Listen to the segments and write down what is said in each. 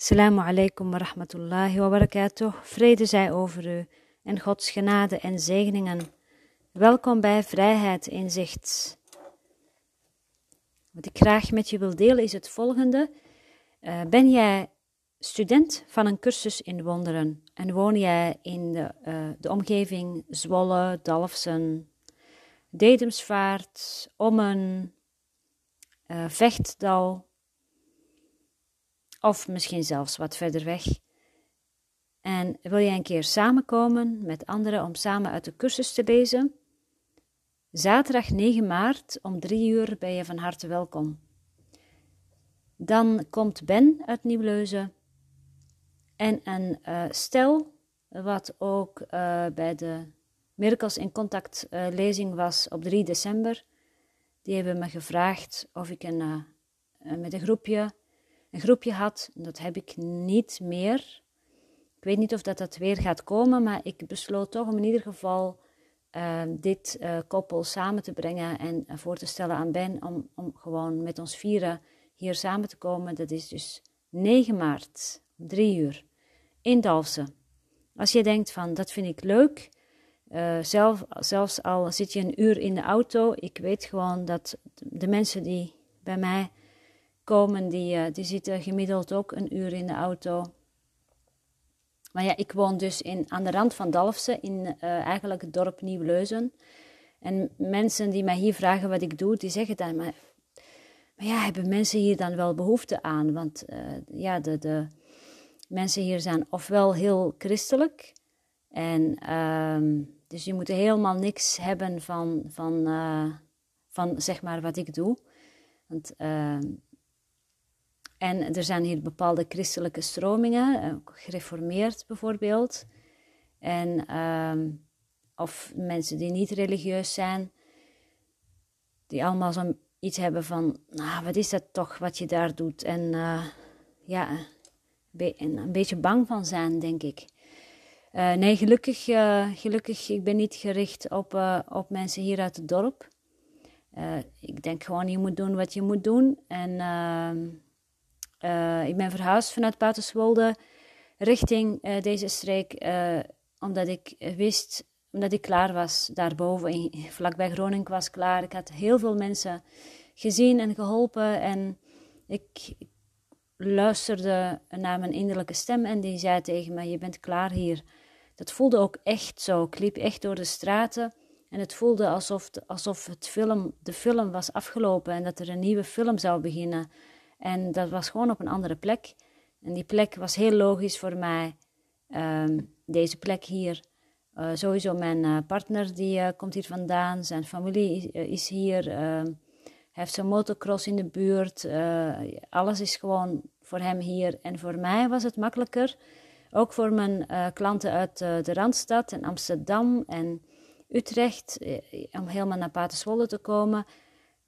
Assalamu alaikum wa rahmatullahi wa barakatuh. Vrede zij over u en Gods genade en zegeningen. Welkom bij Vrijheid in Zicht. Wat ik graag met je wil delen is het volgende. Uh, ben jij student van een cursus in wonderen en woon jij in de, uh, de omgeving Zwolle, Dalfsen, Dedemsvaart, Ommen, uh, Vechtdal, of misschien zelfs wat verder weg. En wil jij een keer samenkomen met anderen om samen uit de cursus te lezen? Zaterdag 9 maart om 3 uur ben je van harte welkom. Dan komt Ben uit Nieuwleuzen en een uh, stel, wat ook uh, bij de Miracles in Contact uh, lezing was op 3 december. Die hebben me gevraagd of ik een, met een groepje een groepje had. Dat heb ik niet meer. Ik weet niet of dat, dat weer gaat komen, maar ik besloot toch om in ieder geval uh, dit uh, koppel samen te brengen en voor te stellen aan Ben om, om gewoon met ons vieren hier samen te komen. Dat is dus 9 maart, 3 uur, in Dalfsen. Als je denkt van, dat vind ik leuk, zelf, zelfs al zit je een uur in de auto, ik weet gewoon dat de mensen die bij mij komen, die, uh, die zitten gemiddeld ook een uur in de auto. Maar ja, ik woon dus in, aan de rand van Dalfsen, in uh, eigenlijk het dorp Nieuw-Leuzen. En mensen die mij hier vragen wat ik doe, die zeggen dan, maar, maar ja, hebben mensen hier dan wel behoefte aan? Want uh, ja, de, de mensen hier zijn ofwel heel christelijk, en um, dus je moet helemaal niks hebben van, van, van zeg maar wat ik doe. Want ehm, en er zijn hier bepaalde christelijke stromingen, eh, gereformeerd bijvoorbeeld. En, um, of mensen die niet religieus zijn, die allemaal zo'n iets hebben van, nou, wat is dat toch wat je daar doet? En uh, ja, een, beetje bang van zijn, denk ik. Uh, nee, gelukkig, gelukkig, ik ben niet gericht op, op mensen hier uit het dorp. ik denk gewoon, je moet doen wat je moet doen. En ehm, uh, ik ben verhuisd vanuit Buitenswolde richting uh, deze streek, uh, omdat ik wist, omdat ik klaar was daarboven, in, vlakbij Groningen was klaar. Ik had heel veel mensen gezien en geholpen en ik luisterde naar mijn innerlijke stem en die zei tegen me, je bent klaar hier. Dat voelde ook echt zo. Ik liep echt door de straten en het voelde alsof, alsof het film, de film was afgelopen en dat er een nieuwe film zou beginnen. En dat was gewoon op een andere plek. En die plek was heel logisch voor mij. Um, deze plek hier. Uh, sowieso mijn uh, partner die uh, komt hier vandaan. Zijn familie is, hier. Ehm, heeft zijn motocross in de buurt. alles is gewoon voor hem hier. En voor mij was het makkelijker. Ook voor mijn klanten uit de Randstad en Amsterdam en Utrecht. om helemaal naar Paterswolle te komen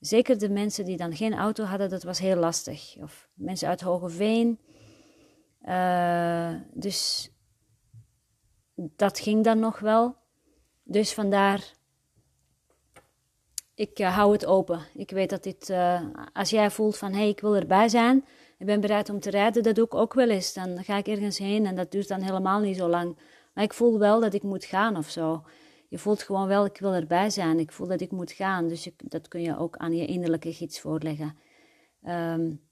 Zeker de mensen die dan geen auto hadden, dat was heel lastig. Of mensen uit Hogeveen. Uh, dus dat ging dan nog wel. Dus vandaar, ik uh, hou het open. Ik weet dat dit, uh, als jij voelt van hé, hey, ik wil erbij zijn, ik ben bereid om te rijden, dat doe ik ook wel eens. Dan ga ik ergens heen en dat duurt dan helemaal niet zo lang. Maar ik voel wel dat ik moet gaan of zo je voelt gewoon wel, ik wil erbij zijn. Ik voel dat ik moet gaan. Dus dat kun je ook aan je innerlijke gids voorleggen. Um,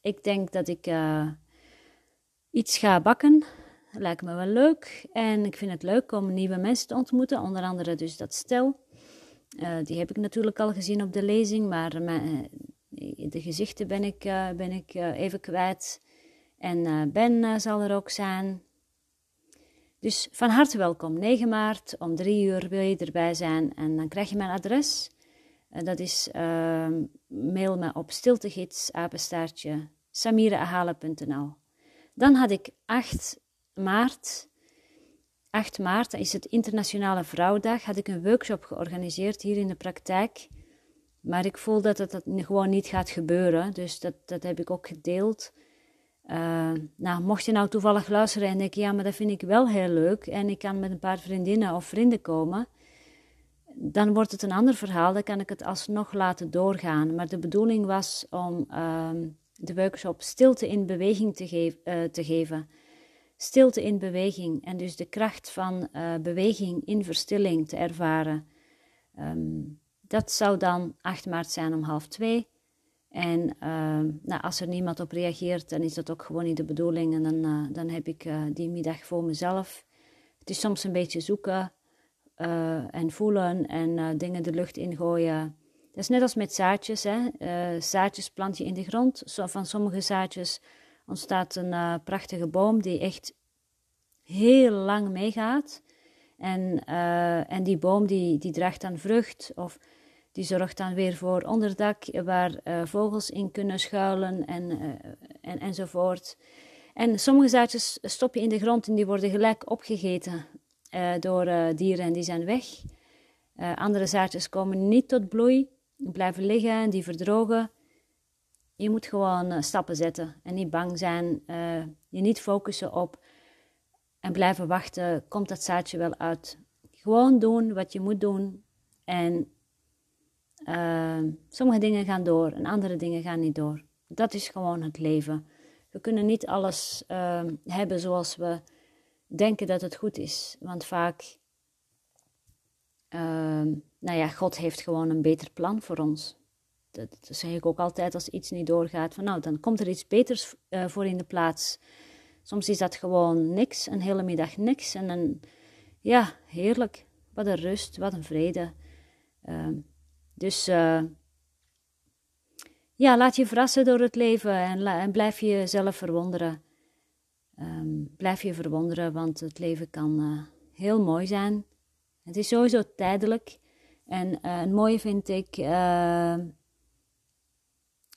ik denk dat ik uh, iets ga bakken. Lijkt me wel leuk. En ik vind het leuk om nieuwe mensen te ontmoeten. Onder andere dus dat stel. Uh, die heb ik natuurlijk al gezien op de lezing. Maar uh, de gezichten ben ik, ben ik even kwijt. En Ben zal er ook zijn. Dus van harte welkom, 9 maart om 3 uur wil je erbij zijn en dan krijg je mijn adres. En dat is, uh, mail me op stiltegids. Dan had ik 8 maart, 8 maart, dat is het Internationale Vrouwendag, had ik een workshop georganiseerd hier in de praktijk. Maar ik voel dat dat gewoon niet gaat gebeuren, dus dat, dat heb ik ook gedeeld. Uh, nou, mocht je nou toevallig luisteren en denken, ja, maar dat vind ik wel heel leuk en ik kan met een paar vriendinnen of vrienden komen, dan wordt het een ander verhaal, dan kan ik het alsnog laten doorgaan. Maar de bedoeling was om uh, de workshop Stilte in Beweging te, uh, te geven. Stilte in beweging en dus de kracht van uh, beweging in verstilling te ervaren. Um, dat zou dan 8 maart zijn om half twee. En uh, nou, als er niemand op reageert, dan is dat ook gewoon niet de bedoeling. En dan, uh, dan heb ik uh, die middag voor mezelf. Het is soms een beetje zoeken en voelen en dingen de lucht ingooien. Dat is net als met zaadjes. Hè? zaadjes plant je in de grond. Van sommige zaadjes ontstaat een prachtige boom die echt heel lang meegaat. En, en die boom die, die draagt dan vrucht. Of die zorgt dan weer voor onderdak waar uh, vogels in kunnen schuilen en, uh, en, enzovoort. En sommige zaadjes stop je in de grond en die worden gelijk opgegeten uh, door dieren en die zijn weg. andere zaadjes komen niet tot bloei, blijven liggen en die verdrogen. Je moet gewoon stappen zetten en niet bang zijn, je niet focussen op en blijven wachten, komt dat zaadje wel uit. Gewoon doen wat je moet doen en uh, sommige dingen gaan door en andere dingen gaan niet door. Dat is gewoon het leven. We kunnen niet alles uh, hebben zoals we denken dat het goed is. Want vaak, uh, nou ja, God heeft gewoon een beter plan voor ons. Dat, dat, zeg ik ook altijd als iets niet doorgaat. Van nou, dan komt er iets beters eh, voor in de plaats. Soms is dat gewoon niks, een hele middag niks. En dan, ja, heerlijk. Wat een rust, wat een vrede. Dus uh, ja, laat je verrassen door het leven en, en blijf jezelf verwonderen. Um, blijf je verwonderen, want het leven kan uh, heel mooi zijn. Het is sowieso tijdelijk. En het mooie vind ik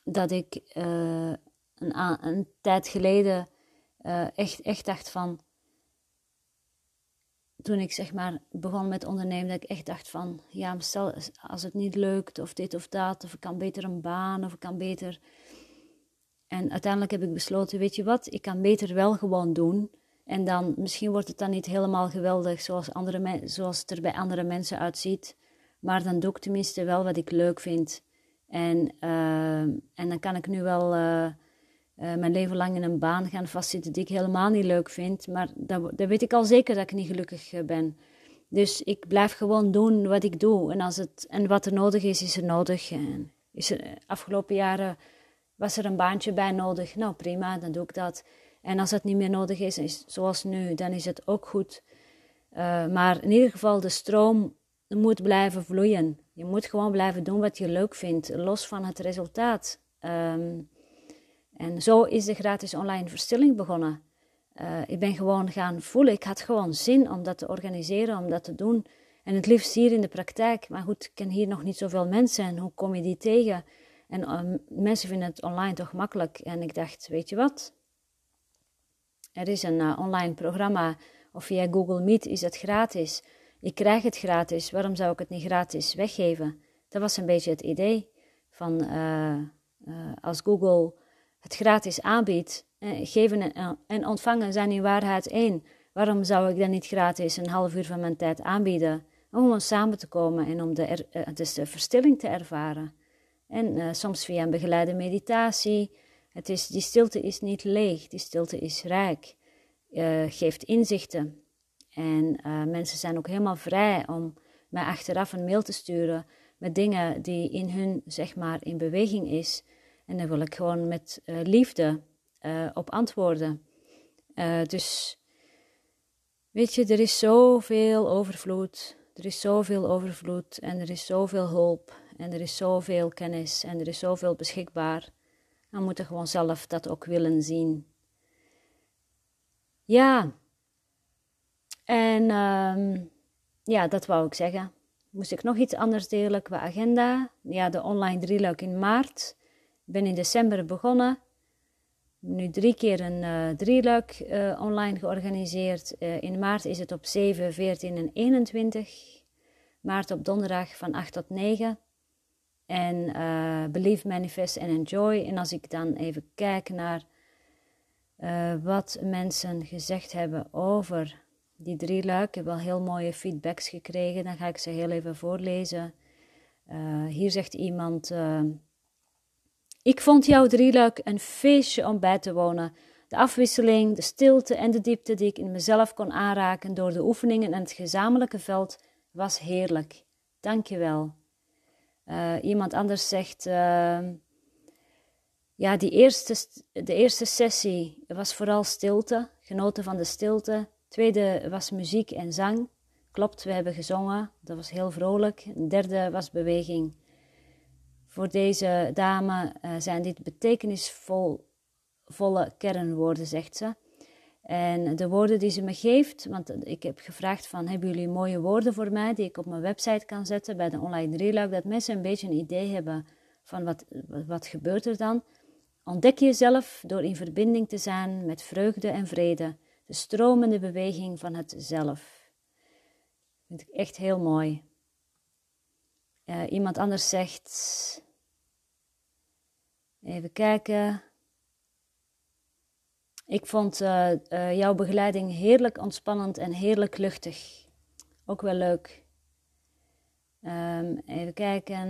dat ik een, een, tijd geleden echt, echt dacht van toen ik zeg maar begon met ondernemen, dat ik echt dacht van, ja, stel als het niet lukt of dit of dat, of ik kan beter een baan, of ik kan beter... En uiteindelijk heb ik besloten, weet je wat, ik kan beter wel gewoon doen. En dan, misschien wordt het dan niet helemaal geweldig zoals, andere zoals het er bij andere mensen uitziet. Maar dan doe ik tenminste wel wat ik leuk vind. En, uh, en dan kan ik nu wel... Uh, uh, mijn leven lang in een baan gaan vastzitten die ik helemaal niet leuk vind. Maar dat, dat weet ik al zeker dat ik niet gelukkig eh, ben. Dus ik blijf gewoon doen wat ik doe. En, als het, en wat er nodig is, is er nodig. En is er, afgelopen jaren was er een baantje bij nodig. Nou prima, dan doe ik dat. En als het niet meer nodig is, is zoals nu, dan is het ook goed. Maar in ieder geval, de stroom moet blijven vloeien. Je moet gewoon blijven doen wat je leuk vindt, los van het resultaat. Um, en zo is de gratis online verstilling begonnen. Uh, ik ben gewoon gaan voelen. Ik had gewoon zin om dat te organiseren, om dat te doen. En het liefst hier in de praktijk. Maar goed, ik ken hier nog niet zoveel mensen. En hoe kom je die tegen? En uh, mensen vinden het online toch makkelijk. En ik dacht, weet je wat? Er is een uh, online programma. Of via Google Meet is het gratis. Ik krijg het gratis. Waarom zou ik het niet gratis weggeven? Dat was een beetje het idee. Van als Google het gratis aanbiedt. Eh, geven en ontvangen zijn in waarheid één. Waarom zou ik dan niet gratis een half uur van mijn tijd aanbieden? Om gewoon samen te komen en om de, er, uh, dus de verstilling te ervaren. En uh, soms via een begeleide meditatie. Het is, die stilte is niet leeg, die stilte is rijk. Geeft inzichten. En mensen zijn ook helemaal vrij om mij achteraf een mail te sturen met dingen die in hun, zeg maar, in beweging is. En daar wil ik gewoon met uh, liefde uh, op antwoorden. Uh, dus weet je, er is zoveel overvloed. Er is zoveel overvloed en er is zoveel hulp en er is zoveel kennis en er is zoveel beschikbaar. We moeten gewoon zelf dat ook willen zien. Ja, en um, ja, dat wou ik zeggen. Moest ik nog iets anders delen qua agenda? Ja, de online drieluik in maart ben in december begonnen. Nu drie keer een uh, drieluik uh, online georganiseerd. Uh, in maart is het op 7, 14 en 21. Maart op donderdag van 8 tot 9. En Believe, Manifest en Enjoy. En als ik dan even kijk naar wat mensen gezegd hebben over die drie luik. Ik heb wel heel mooie feedbacks gekregen. Dan ga ik ze heel even voorlezen. hier zegt iemand Ik vond jouw drieluik een feestje om bij te wonen. De afwisseling, de stilte en de diepte die ik in mezelf kon aanraken door de oefeningen en het gezamenlijke veld was heerlijk. Dank je wel. Uh, iemand anders zegt. Uh, ja, die eerste, de eerste sessie was vooral stilte, genoten van de stilte. Tweede was muziek en zang. Klopt, we hebben gezongen, dat was heel vrolijk. De derde was beweging. Voor deze dame uh, zijn dit betekenisvolle kernwoorden, zegt ze. En de woorden die ze me geeft, want ik heb gevraagd van, hebben jullie mooie woorden voor mij die ik op mijn website kan zetten bij de online reluik, dat mensen een beetje een idee hebben van wat, wat gebeurt er dan. Ontdek jezelf door in verbinding te zijn met vreugde en vrede, de stromende beweging van het zelf. Vind ik echt heel mooi. Uh, iemand anders zegt, even kijken. Ik vond uh, uh, jouw begeleiding heerlijk ontspannend en heerlijk luchtig. Ook wel leuk. Um, even kijken.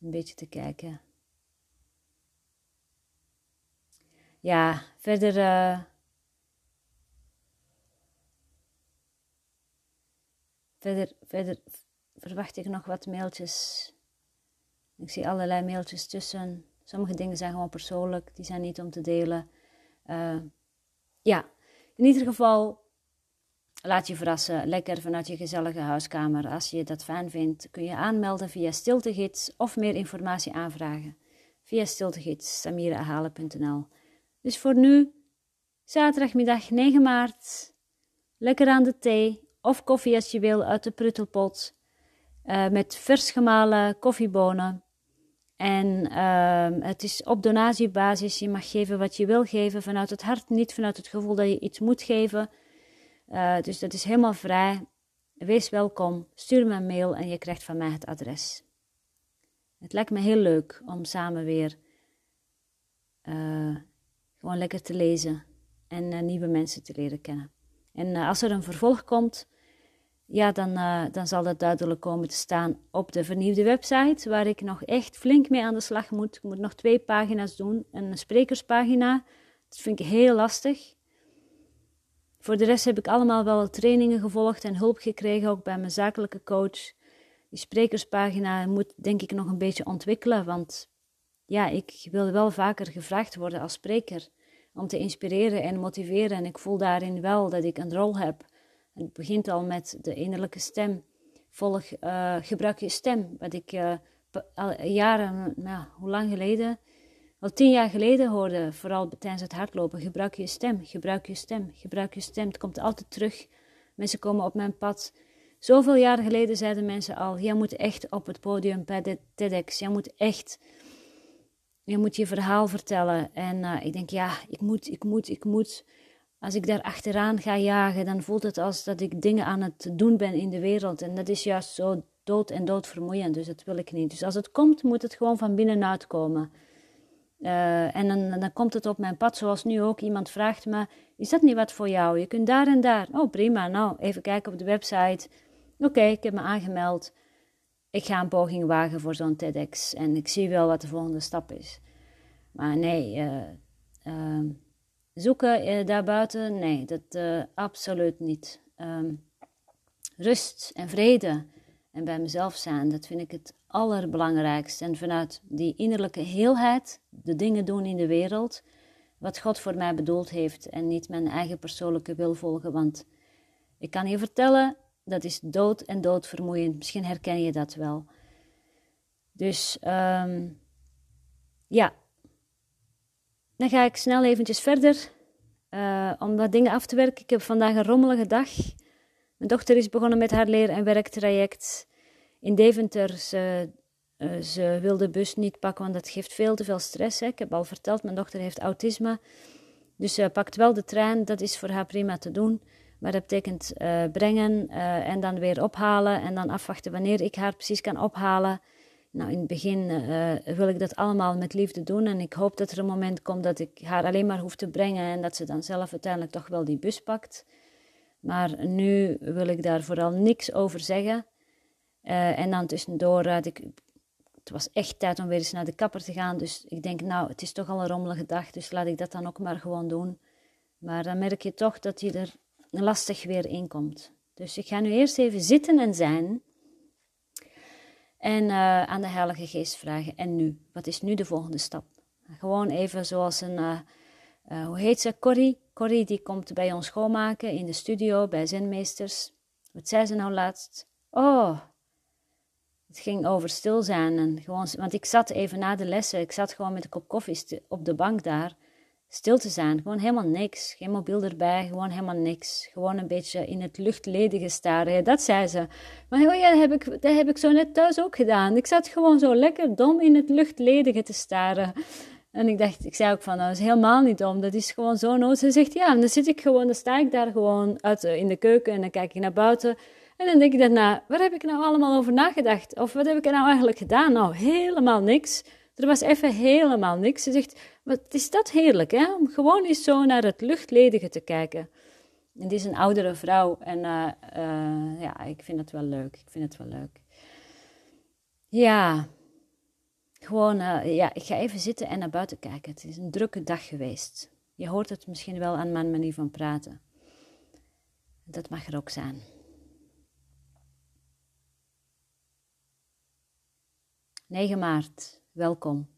Een beetje te kijken. Ja, verder. Verder, verder verwacht ik nog wat mailtjes. Ik zie allerlei mailtjes tussen. Sommige dingen zijn gewoon persoonlijk, die zijn niet om te delen. Uh, ja, in ieder geval, laat je verrassen. Lekker vanuit je gezellige huiskamer. Als je dat fijn vindt, kun je aanmelden via Stiltegids of meer informatie aanvragen via stiltegids samirahalen.nl. Dus voor nu, zaterdagmiddag 9 maart, lekker aan de thee of koffie als je wil uit de pruttelpot. Uh, met vers gemalen koffiebonen. En uh, het is op donatiebasis. Je mag geven wat je wil geven vanuit het hart, niet vanuit het gevoel dat je iets moet geven. Uh, dus dat is helemaal vrij. Wees welkom. Stuur me een mail en je krijgt van mij het adres. Het lijkt me heel leuk om samen weer uh, gewoon lekker te lezen en nieuwe mensen te leren kennen. En als er een vervolg komt, ja, dan, uh, dan zal dat duidelijk komen te staan op de vernieuwde website, waar ik nog echt flink mee aan de slag moet. Ik moet nog twee pagina's doen, een sprekerspagina. Dat vind ik heel lastig. Voor de rest heb ik allemaal wel trainingen gevolgd en hulp gekregen, ook bij mijn zakelijke coach. Die sprekerspagina moet denk ik nog een beetje ontwikkelen, want ja, ik wil wel vaker gevraagd worden als spreker om te inspireren en motiveren. En ik voel daarin wel dat ik een rol heb het begint al met de innerlijke stem. Volg, uh, gebruik je stem. Wat ik uh, al jaren, nou, hoe lang geleden? Al tien jaar geleden hoorde, vooral tijdens het hardlopen. Gebruik je stem, gebruik je stem, gebruik je stem. Het komt altijd terug. Mensen komen op mijn pad. Zoveel jaren geleden zeiden mensen al: jij moet echt op het podium bij de TEDx. Jij moet echt. Je moet je verhaal vertellen. En uh, ik denk, ja, ik moet, ik moet, ik moet. Als ik daar achteraan ga jagen, dan voelt het als dat ik dingen aan het doen ben in de wereld. En dat is juist zo dood en doodvermoeiend, dus dat wil ik niet. Dus als het komt, moet het gewoon van binnenuit komen. Uh, en dan komt het op mijn pad, zoals nu ook. Iemand vraagt me, is dat niet wat voor jou? Je kunt daar en daar. Oh, prima. Nou, even kijken op de website. Oké, ik heb me aangemeld. Ik ga een poging wagen voor zo'n TEDx. En ik zie wel wat de volgende stap is. Maar nee, uh, uh, Zoeken uh, daarbuiten? Nee, dat uh, absoluut niet. Um, rust en vrede en bij mezelf zijn, dat vind ik het allerbelangrijkste. En vanuit die innerlijke heelheid de dingen doen in de wereld, wat God voor mij bedoeld heeft en niet mijn eigen persoonlijke wil volgen. Want ik kan je vertellen, dat is dood en doodvermoeiend. Misschien herken je dat wel. Dus um, ja, dan ga ik snel eventjes verder uh, om wat dingen af te werken. Ik heb vandaag een rommelige dag. Mijn dochter is begonnen met haar leer- en werktraject in Deventer. Ze, uh, ze wil de bus niet pakken, want dat geeft veel te veel stress. Hè. Ik heb al verteld, mijn dochter heeft autisme. Dus ze pakt wel de trein, dat is voor haar prima te doen. Maar dat betekent uh, brengen en dan weer ophalen en dan afwachten wanneer ik haar precies kan ophalen. Nou, in het begin uh, wil ik dat allemaal met liefde doen. En ik hoop dat er een moment komt dat ik haar alleen maar hoef te brengen. En dat ze dan zelf uiteindelijk toch wel die bus pakt. Maar nu wil ik daar vooral niks over zeggen. En dan tussendoor raad ik het was echt tijd om weer eens naar de kapper te gaan. Dus ik denk, nou, het is toch al een rommelige dag, dus laat ik dat dan ook maar gewoon doen. Maar dan merk je toch dat je er lastig weer in komt. Dus ik ga nu eerst even zitten en zijn. En uh, aan de Heilige Geest vragen. En nu? Wat is nu de volgende stap? Gewoon even zoals een, uh, uh, hoe heet ze? Corrie. Corrie die komt bij ons schoonmaken in de studio bij zenmeesters. Wat zei ze nou laatst? Oh, het ging over stil zijn. En gewoon, want ik zat even na de lessen, ik zat gewoon met een kop koffie op de bank daar, stil te zijn. Gewoon helemaal niks. Geen mobiel erbij, gewoon helemaal niks. Gewoon een beetje in het luchtledige staren. dat zei ze. Maar oh ja, dat heb, ik, dat heb ik zo net thuis ook gedaan. Ik zat gewoon zo lekker dom in het luchtledige te staren. En ik dacht, ik zei ook van, nou, dat is helemaal niet dom. Dat is gewoon zo nood. Ze zegt, ja, en dan zit ik gewoon, dan sta ik daar gewoon uit, eh, in de keuken en dan kijk ik naar buiten. En dan denk ik daarna, waar heb ik nou allemaal over nagedacht? Of wat heb ik nou eigenlijk gedaan? Nou, helemaal niks. Er was even helemaal niks. Ze zegt, wat is dat heerlijk, hè? Om gewoon eens zo naar het luchtledige te kijken. En die is een oudere vrouw en uh, uh, ja, ik vind het wel leuk. Ik vind het wel leuk. Ja, gewoon, uh, ja, ik ga even zitten en naar buiten kijken. Het is een drukke dag geweest. Je hoort het misschien wel aan mijn manier van praten. Dat mag er ook zijn. 9 maart, welkom.